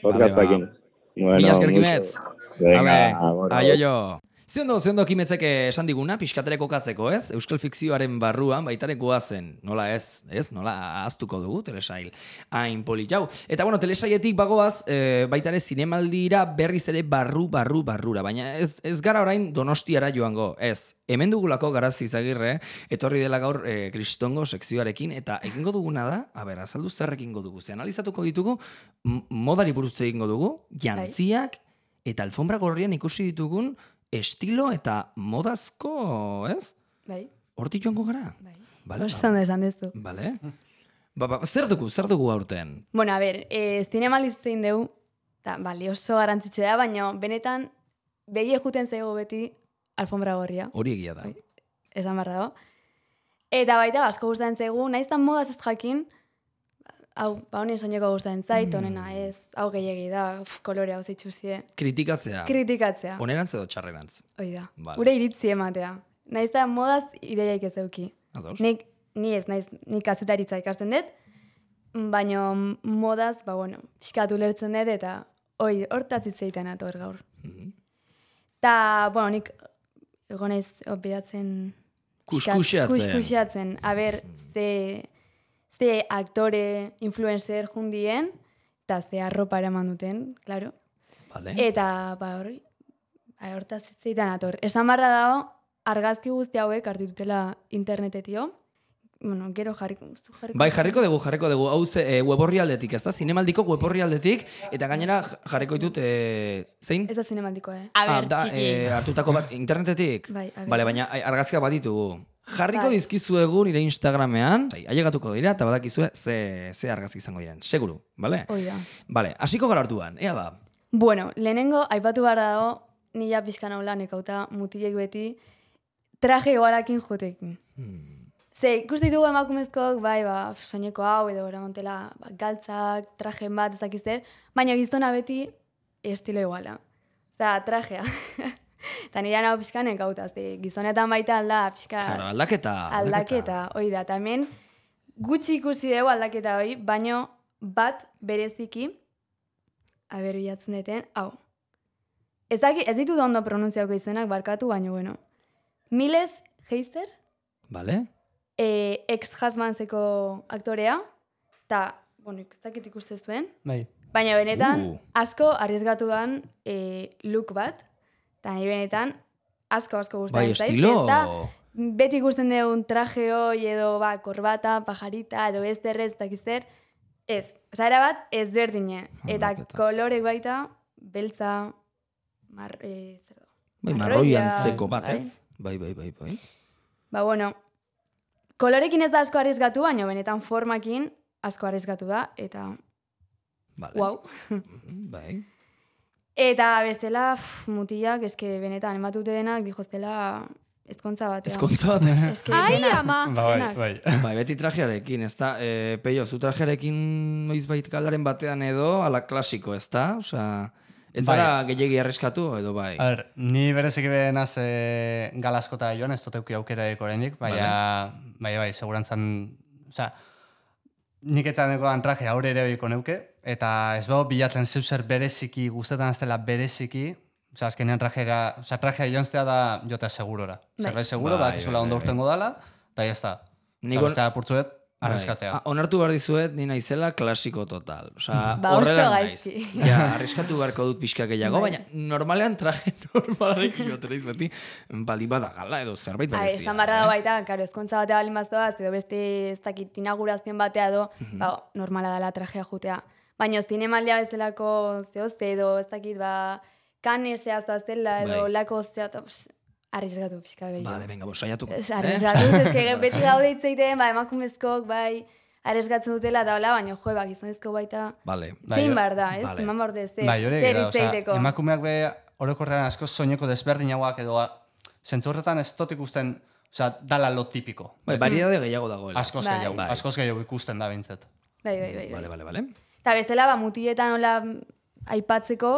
Podcastakin. Bueno, Mila esker, mucho. Kimetz. Venga, Ale, bueno. aio jo. Ziondo, ziondo kimetzek esan diguna, pixkatereko katzeko, ez? Euskal fikzioaren barruan baitare goazen. Nola ez, ez? Nola ahaztuko dugu telesail. Hain polit jau. Eta bueno, telesailetik bagoaz, e, baitare zinemaldira berriz ere barru, barru, barrura. Baina ez, ez gara orain donostiara joango, ez. Hemen dugulako garazi izagirre, etorri dela gaur e, kristongo sekzioarekin, eta egingo duguna da, a ber, azaldu zer egingo dugu. Ze analizatuko ditugu, modari buruz egingo dugu, jantziak, eta alfombra gorrian ikusi ditugun estilo eta modazko, ez? Bai, Hortik joango gara? bai. Bale, Oso ondo esan dezu. Bale. Ba, ba, zer dugu, zer dugu aurten? Bueno, a ber, e, zinemaldi zein dugu, eta bali oso garrantzitsua da, baina benetan begie juten zego beti alfombra gorria, Hori egia da. Bai. esan barra dago. Eta baita, asko gustatzen zaigu, nahiz eta modaz ez jakin, hau, ba honen soineko gustatzen zait, honena ez, hau gehiagi da, uf, kolore hau zeitzuzie. Kritikatzea. Kritikatzea, Onerantz edo txarrerantz. hoi da. Vale. Gure iritzi ematea. Nahiz eta modaz ideiaik ez euki. Nik, ni ez, naiz, nik kazetaritza ikasten dut, baina modaz, ba, bueno, pixkatu lertzen dut, eta hoi, hortaz hitz egiten ator gaur. Mhm. Ta, bueno, nik egonez opidatzen... Kuskuxeatzen. Kuskuxeatzen. A ber, ze, ze aktore, influencer jundien, eta ze arropa eraman duten, claro. Bale. Eta, ba, hori, ba, hortaz hitz egiten ator. Esan barra dago, argazki guzti hauek hartu dutela internetetio. Bueno, gero jarriko, jarriko. Bai, jarriko dugu, jarriko dugu. Hau ze, e, web horri aldetik, ez da? Zinemaldiko web horri aldetik, eta gainera jarriko ditut, e, zein? Ez da zinemaldiko, eh? A Ah, da, e, hartutako bat, internetetik? Bai, a ber. Bale, baina ai, argazkiak baditugu. Jarriko Bai. dizkizuegu nire Instagramean, bai, ailegatuko dira, eta badakizue ze, ze argazki izango diren, seguru, bale? Hoi da. Bale, hasiko gara hartuan, ea ba. Bueno, lehenengo, aipatu behar dago, nila pixkan hau lan mutilek beti, traje igualakin jotekin. Hmm. Ze, ikuste ditugu emakumezkoak, bai, ba, soineko hau, edo eramontela, ba, galtzak, trajen bat, ez zer, baina gizona beti estilo iguala. Osea, trajea. (laughs) Eta nire hau pixkan ekauta, ze, gizonetan baita alda, pixka... Claro, aldaketa. aldaketa, hoi da, eta hemen gutxi ikusi dugu aldaketa hori, baino bat bereziki, aber bilatzen duten, hau. Ez, daki, ez ditut ondo pronunziauko izenak barkatu, baino bueno. Miles Heister, Bale? E, ex-husbandseko aktorea, eta, bueno, ez dakit ikuste zuen, Bai. baina benetan Uh. asko arriesgatu dan e, look bat, eta nahi benetan asko asko Bai, gustatzen zait, estilo... ez da, beti ikusten dugun traje hoi edo ba, korbata, pajarita edo ez derrez, eta zer, ez. Osa, era bat, ez berdine. Eta Aldaketaz. kolorek baita, beltza, mar, e, zer da. Bai, marroia, marroian zeko bat, bai. ez? Bai, bai, bai, bai. Ba, bueno, kolorekin ez da asko arriesgatu, baina benetan formakin asko arriesgatu da, eta Vale. wow. Mhm, Bai. Eta bestela, pff, mutilak, eske benetan, ematute denak, dijoztela ezkontza batean. Ezkontza (laughs) bat. Eske Ai, denak. ama! Ba, bai, bai. bai, beti trajearekin, ez da? E, peio, zu trajearekin noiz bait galdaren batean edo, ala klasiko, ez da? Osa, ez Bai. zara gehiagi arriskatu edo bai? A ber, ni bereziki behenaz e, galaskota joan, ez dut euki aukerarik oraindik, baina, bai, bai, segurantzan, osea, nik eta nekoan traje aurre ere behiko neuke, eta ez bau bilatzen zeu zer bereziki, guztetan ez dela bereziki, osea, azkenean trajera, osea, trajea jonztea da jota segurora. Bai. Zerbait seguro, Bai, bakizula bai, ondo bai, urtengo dala, eta ya está. Nik Apurtzuet, Arriskatzea. Ah, onartu behar dizuet, ni naizela klasiko total. Osa, Ba, horrela naiz. Ja, arriskatu beharko dut pixka gehiago, Bai. baina normalean traje (laughs) normalarekin jotereiz beti, bali bada gala edo zerbait Ba, berezia. esan barra da eh? baita, karo, ezkontza batea balin bazdoaz, edo beste ez dakit inaugurazioen batea edo, Mhm. ba, normala dela trajea jutea. Baina zinemaldia bezalako zehozte edo ez dakit, ba, kanesea zazela edo Bai. lako zea, arriesgatu pixka gehiago. Vale, venga, bo, saiatuko. Ez, eh? ez que (laughs) beti gaude hitz egiten, ba, emakumezkoak, bai, arriesgatzen dutela, eta hola, baina jo, ba, gizonezko baita, Vale. Bai, zein bar da, ez? Vale. Eman dut, zer, Bai, hori da, osea, emakumeak be orokorrean asko soineko desberdinagoak edo zentzu horretan ez dut ikusten, osea, dala lo tipiko. Bai, variedade gehiago dagoela. Askoz Bai. gehiago, Bai. askoz gehiago ikusten da bintzet. Bai, bai, bai. bai. Vale, vale, vale. Eta bestela, ba, mutietan hola aipatzeko,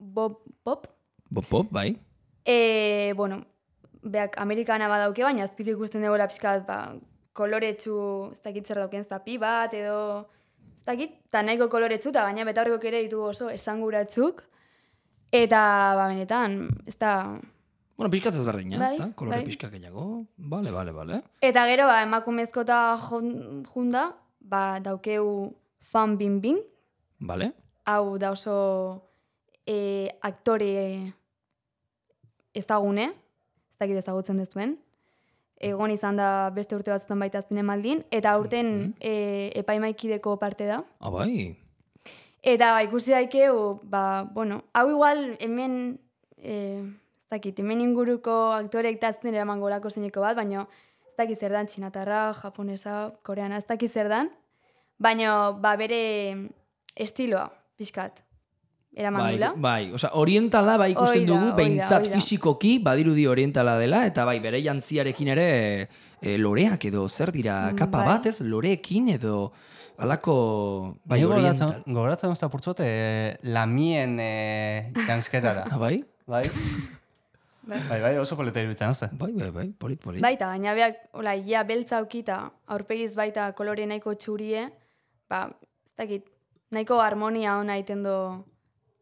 bop, pop, Bop, pop, bai. E, bueno, beak Amerikana badauke, baina azpitu ikusten dugu pixkat, ba, koloretsu, ez dakit zer dauken zapi bat, edo, ez dakit, eta nahiko koloretsu, eta gaina betaurreko ere ditu oso esanguratzuk, eta, ba, benetan, ez da... Bueno, pixkat ezberdina, Bai, ez da? Kolore bai. pixka gehiago. Vale, vale, vale. Eta gero, ba, emakumezko eta jun- junda, ba, daukeu fan bin bin, Vale. hau da oso e, aktore ezagune, ez dakit ezagutzen dezuen. Egon izan da beste urte batzutan baita zinemaldin, eta aurten e, epaimaikideko parte da. Ah, bai. Eta ba, ikusi daikeu, ba, bueno, hau igual hemen, e, ez dakit, hemen inguruko aktoreek tazten eraman golako zeineko bat, baina ez dakit zer dan, txinatarra, japonesa, koreana, ez dakit zer dan, baina ba, bere estiloa, pixkat, eraman Bai, dula. bai, osea, orientala bai ikusten dugu, behintzat fisikoki badirudi orientala dela, eta bai, bere jantziarekin ere e, loreak edo zer dira, Mm, kapa bai. bat, ez, loreekin edo alako, bai, Ni oriental. gogoratzen, ozta purtzot, e, lamien e, janskera da. (laughs) Ah, bai? bai? Bai. bai, bai, oso polita iruditzen, ozta. Bai, bai, bai, polit, polit. Baita, baina beak, hola, ia beltza aukita, aurpegiz baita kolore nahiko txurie, ba, ez dakit, nahiko harmonia ona egiten do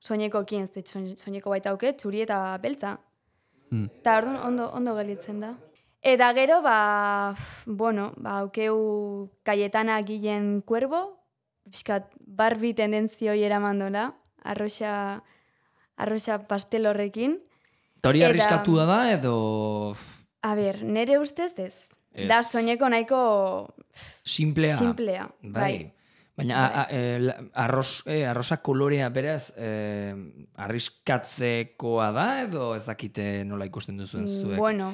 soineko kien, soin- soineko baita auke, txuri eta beltza. Hmm. Eta orduan ondo, ondo gelitzen da. Eta gero, ba, bueno, ba, aukeu Cayetana Guillen Cuervo, pixkat Barbie tendentzioi eramandola, arroxa, arroxa pastel horrekin. Eta hori eta- arriskatua da, edo A ber, nere ustez ez. Ez. Da soineko nahiko simplea. simplea. Bai. Bai. Baina a, a, e, arroz, e, arroza kolorea beraz e, arriskatzekoa da edo ez dakite nola ikusten duzuen Mm, zuek? Bueno,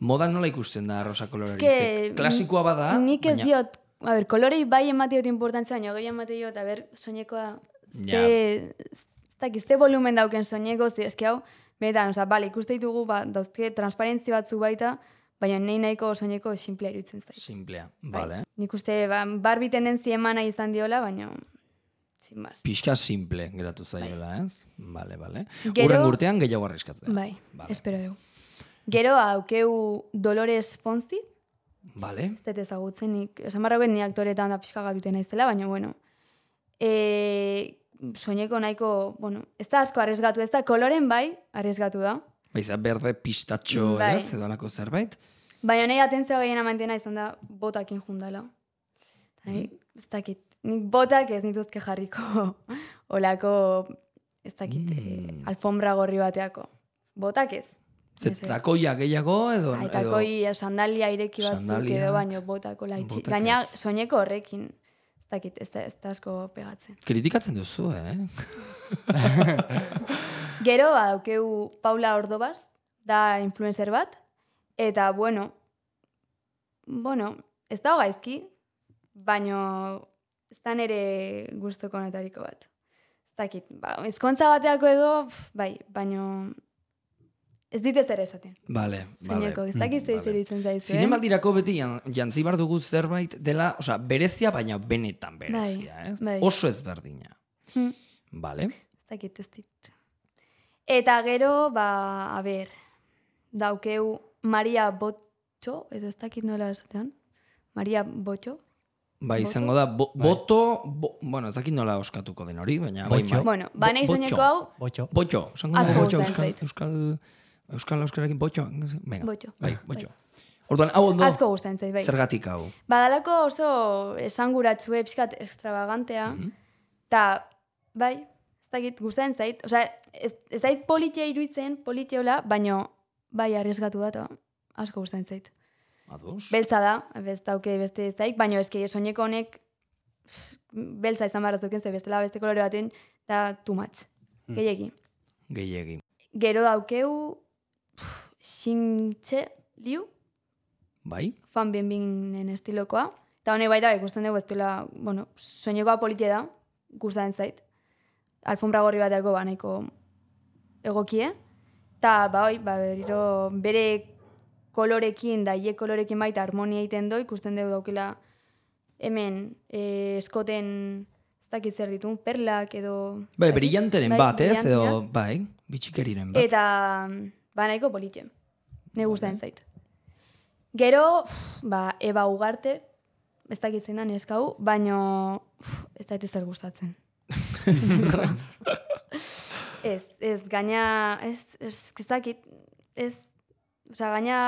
Modan nola ikusten da arroza koloreri? eske... Klasikoa bada, Nik ez baina- diot, a ber, kolorei bai emate diot importantzia, baina gehi emate diot, a ber, soinekoa, ze, Ja. ze volumen dauken soineko, ze, eske hau, benetan, oza, bale, ikuste ditugu, ba, dauzke, transparentzi batzu baita, baina nahi nahiko soineko simplea iruditzen zait. Simplea, Bai. vale. Nik uste, ba, barbi tendentzia emana izan diola, baina, sin más. Pixka simple geratu zaiola, ez? Bale, bale. Gero- Urren urtean gehiago arriskatzea. Bai, Vale. espero dugu. Gero, aukeu Dolores Fonzi, Vale. ez dut ezagutzen, nik, esan barra ni aktoretan da pixka galuten naizela, baina, bueno, e, soineko nahiko, bueno, ez da asko arriesgatu, ez da koloren bai, arriesgatu da. Baiza, berde pistatxo, Bai. ez? Edo alako zerbait. Baina nahi atentzioa gehiena mantena izan da botakin jundala. Eta Mm. ez dakit, nik botak ez nituzke jarriko (laughs) olako, ez dakit, Mm. eh, alfombra gorri bateako. Botak ez. Ze Ez, ez. takoia gehiago edo... Aitako edo... sandalia ireki batzuk Sandalia. edo baino botako laitxi. Botak Gaina ez. soineko horrekin, ez dakit, ez da, ez da asko pegatzen. Kritikatzen duzu, eh? (laughs) Gero, daukeu Paula Ordobaz, da influencer bat, eta, bueno, bueno, ez da gaizki, baino ez da nere gustoko netariko bat. Ez dakit, ba, ezkontza bateako edo, pf, bai, baino ez dit ez ere esaten. Vale, Zeineko, vale. ez dakit Mm, zer iruditzen zaizu, eh? Zinemaldirako beti jan- jantzi bar dugu zerbait dela, osea, berezia, baina benetan berezia, Bai, ez? bai. Oso ezberdina. Hmm. Vale. Ez dakit ez dit. Eta gero, ba, a ber, daukeu Maria Botxo, edo ez dakit nola esatean, Maria Botxo. Bai, Boto? izango da, bo, Bai. boto, bo, bueno, ez dakit nola oskatuko den hori, baina... bai, Botxo. bai. Bueno, ba nahi botxo. hau, Botxo. Botxo, Asko da botxo, euskal, euskal, euskal euskarakin botxo. Venga, Botxo. Bai, botxo. Orduan, hau ondo, Asko gustatzen zait, bai. zergatik hau. Badalako oso esanguratsue pixkat extravagantea, eta bai, ez dakit gustatzen zait, osea, ez, ez zait politia iruditzen, politiola, baino bai arriesgatu da, asko gustatzen zait. Ados. Beltza da, ez dauke beste ez daik, baino eski soineko honek beltza izan behar duken, ze bestela beste kolore baten, da too much. Gehiegi. Gehiegi. Gero daukeu, xintxe liu, Bai? fan bienbinen estilokoa. Eta honek baita ikusten dugu estila, bueno, soinekoa politia da, gustatzen zait. Alfombra gorri bateko ba, nahiko egokie. Eta, ba, oi, ba, berriro bere kolorekin, da hiek kolorekin baita harmonia egiten do, ikusten dugu daukela hemen e, eskoten ez dakit zer ditun, perlak edo... Bai, dakit, brillanteren bai, bat, ez? Edo, bai, bitxikeriren bat. Eta, ba, nahiko politxe. Ne gustatzen zait. Gero, pff, ba, Eba Ugarte, ez dakit zein da neskau, baino, pff, ez da zer gustatzen. Ez, ez, gaina, ez, ez, ez dakit, ez, oza, gaina,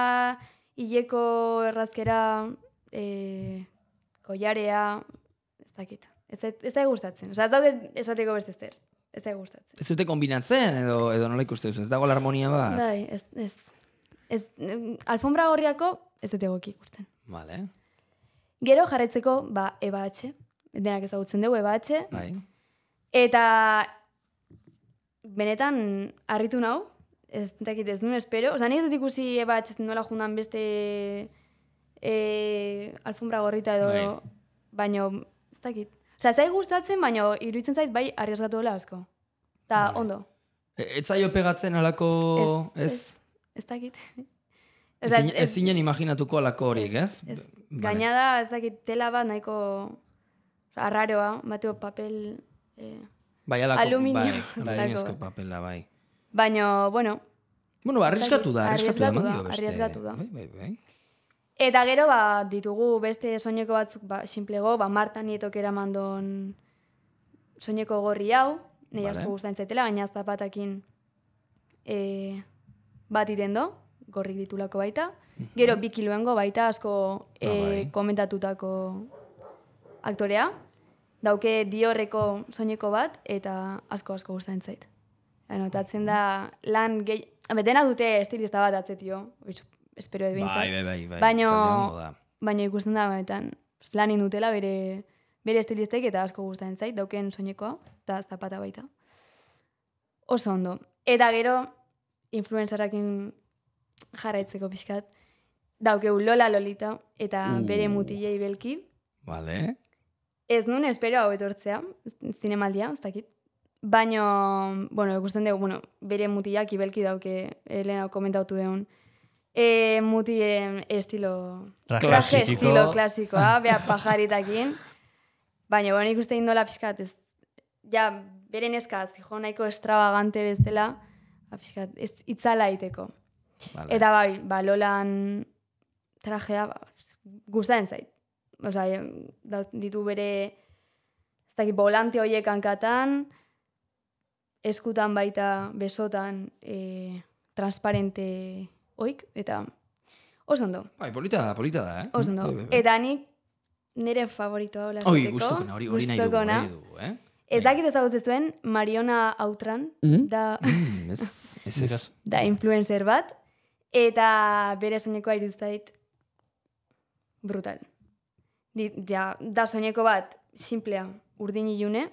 hileko errazkera, e, koiarea, ez dakit. Ez, zait- ez da gustatzen. Oza, ez dauket esateko beste zer. Ez da gustatzen. Ez dute kombinatzen, edo, edo nola ikuste duzu, ez dago harmonia bat? Bai, ez, ez, ez, alfombra gorriako ez dut egoki ikusten. Vale, Gero jarraitzeko, ba, Eba H, denak ezagutzen dugu Eba H, bai. Eta benetan harritu nau, ez dakit ez nuen espero, oza, nik ez dut ikusi Eba H nola jundan beste e, alfombra gorrita edo, Bai. baino, ez dakit. Oza, ez zait gustatzen, baino iruditzen zait bai arriesgatu dela asko. Ta Bai. ondo, E, Ez zaio pegatzen alako, ez? ez dakit. (laughs) Ezin- Ez zinen imaginatuko alako horik, ez? Ez, Vale. Gaina da, ez dakit, tela bat nahiko arraroa, bateo papel... Eh, Bai, alako, Aluminio. bai, (laughs) Tako. aluminiozko papela, bai. baino, bueno, Bueno, arriskatu da, arriskatu da, Arrieskatu da. Bai, bai, bai. Eta gero, ba, ditugu beste soineko batzuk, ba, simplego, ba, Marta Nietok eramandon soineko gorri hau, nahi Vale. asko gustatzen zaitela, gaina zapatakin e, bat iten do, gorrik ditulako baita. Gero, bi kiloengo baita asko e, Ah, bai. komentatutako aktorea. Dauke diorreko soineko bat, eta asko asko gustatzen zait. Anotatzen da, lan gehi... Habe, dena dute estilista bat atzetio, espero edo Bai, bai, bai, bai. Ondo da. baino ikusten da, benetan, lan indutela bere, bere estilistek eta asko gustatzen zait, dauken soinekoa, eta zapata baita. Oso ondo. Eta gero, influenzarakin jarraitzeko pixkat, daukeu Lola Lolita, eta Uh. bere mutilei belki. Vale. Ez nun espero hau etortzea, zinemaldia, ez dakit. Baino, bueno, ikusten dugu, bueno, bere mutilak ibelki dauke, Elena komentautu deun. E, mutien estilo... Traje klasiko. estilo klasikoa, bea pajaritakin. Baina, bueno, ikusten indola pixkat, ez, ja, bere neska, zijo nahiko extravagante bezala, ba, pixkat, ez itzala iteko. Vale. Eta bai, ba, Lolan trajea ba, gustatzen zait. Dauz, ditu bere ez dakit, volante horiek hankatan, eskutan baita besotan e, transparente oik, eta oso ondo, Bai, polita da, polita da, eh? oso ondo. Bai, bai, bai. Eta nik nire favoritoa hola Oi, esateko, gustokona, hori, hori nahi dugu, hori dugu, eh? Ez dakit ezagutzen zuen, Mariona Autran, da, Mm, ez, ez, ez. (laughs) da influencer bat, eta bere soinekoa iruztait brutal. Ja, da soineko bat, simplea, urdin ilune,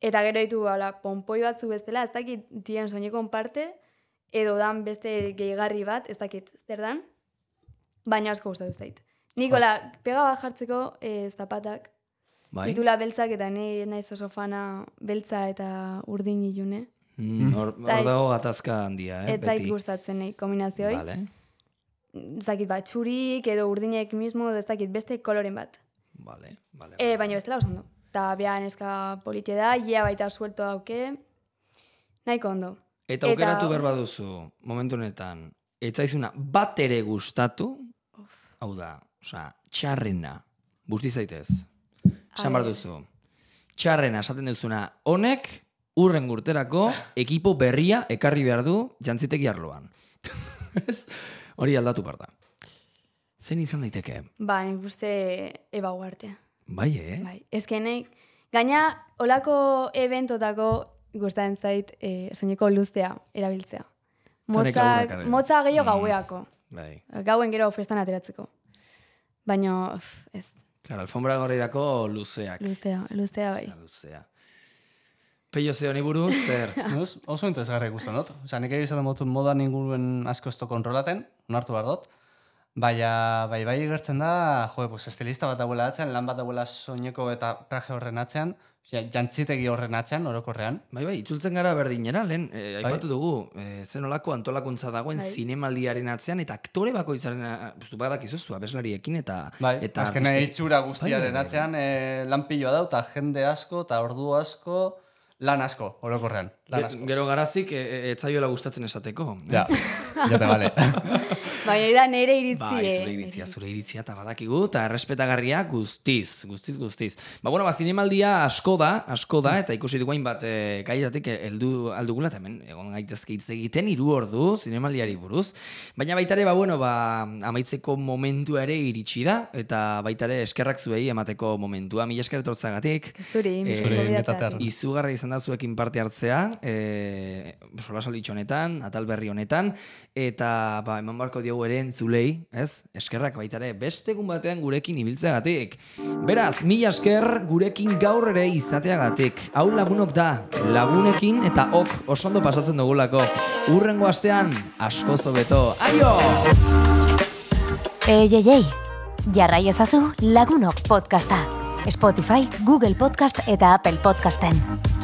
eta gero ditu hala, ponpoi batzu bezala, ez dakit dien soinekon parte, edo dan beste gehigarri bat, ez dakit zer dan, baina asko gustatu zait. Nikola, pega bat jartzeko eh, zapatak, Bai? ditula beltzak eta ni naiz oso fana beltza eta urdin ilune. Mm, Hor dago gatazka handia, eh? Ez zait gustatzen nahi kombinazioi. Vale. Ez dakit bat txurik edo urdinek mismo, ez dakit beste koloren bat. Vale, vale. E, baina bestela oso ondo. Ta beha neska polite da, ia baita suelto dauke. Nahiko ondo. Eta eta- aukeratu behar baduzu, momentu honetan, etzaizuna bat ere gustatu, hau da, osea, txarrena, busti zaitez. Esan ver. duzu. Txarrena esaten duzuna, honek urren urterako (laughs) ekipo berria ekarri behar du jantziteki arloan. (laughs) Ez? Hori aldatu behar da. Zen izan daiteke? Ba, nik uste eba uarte. Bai, eh? Bai, ezkenek, gaina olako eventotako gustatzen zait e, soineko luztea erabiltzea. Motza, motza gehiago Mm. gaueako. Bai. Gauen gero festan ateratzeko. Baina, ez, Claro, alfombra gorrirako luzeak. luztea, luztea bai. Zea, Luzea. Peio ze honi buruz, zer? (laughs) Nuz, oso interesgarri ikusten dut. Osa, nik egizaten motu modan inguruen asko ez kontrolaten, onartu behar dut. Baina, bai, bai gertzen da, jo, pues, estilista bat dagoela atzean, lan bat dagoela soineko eta traje horren atzean, ja, jantzitegi horren atzean, orokorrean. Bai, bai, itzultzen gara berdinera, lehen, e, Bai. aipatu dugu, e, zen olako antolakuntza dagoen Bai. zinemaldiaren atzean, eta aktore bakoitzaren, a- bustu badak izuzu, abeslariekin, eta... Bai, eta azken artistek- itxura Bai, guztiaren bai, bai. atzean, e, lan piloa da, eta jende asko, eta ordu asko, lan asko, orokorrean. Gero garazik, e, e, gustatzen esateko. Ja, ja te vale. (laughs) Baina da nere iritzi, Bai, eh, zure iritzia, zure iritzia eta badakigu, eta errespetagarria guztiz, guztiz, guztiz. Ba, bueno, ba, zinemaldia asko da, asko da, eta ikusi dugu bat e, gaiatik heldu aldugula, eta hemen, egon gaitezke hitz egiten, hiru ordu zinemaldiari buruz. Baina baita ere, ba, bueno, ba, amaitzeko momentua ere iritsi da, eta baita ere eskerrak zuei emateko momentua. Mila esker etortzagatik. Zuri, Eh, invitatear. Izugarra izan da zuekin parte hartzea, e, solasalditxo honetan, atal berri honetan, eta ba, eman barko diogu ere entzulei, ez? Eskerrak baita ere, beste egun batean gurekin ibiltzeagatik. Beraz, mila esker gurekin gaur ere izateagatik. Hau lagunok da, lagunekin eta ok oso ondo pasatzen dugulako. Urrengo astean, asko zobeto. Aio! Ei, ei, ei, jarrai ezazu Lagunok podcasta. Spotify, Google Podcast eta Apple Podcasten.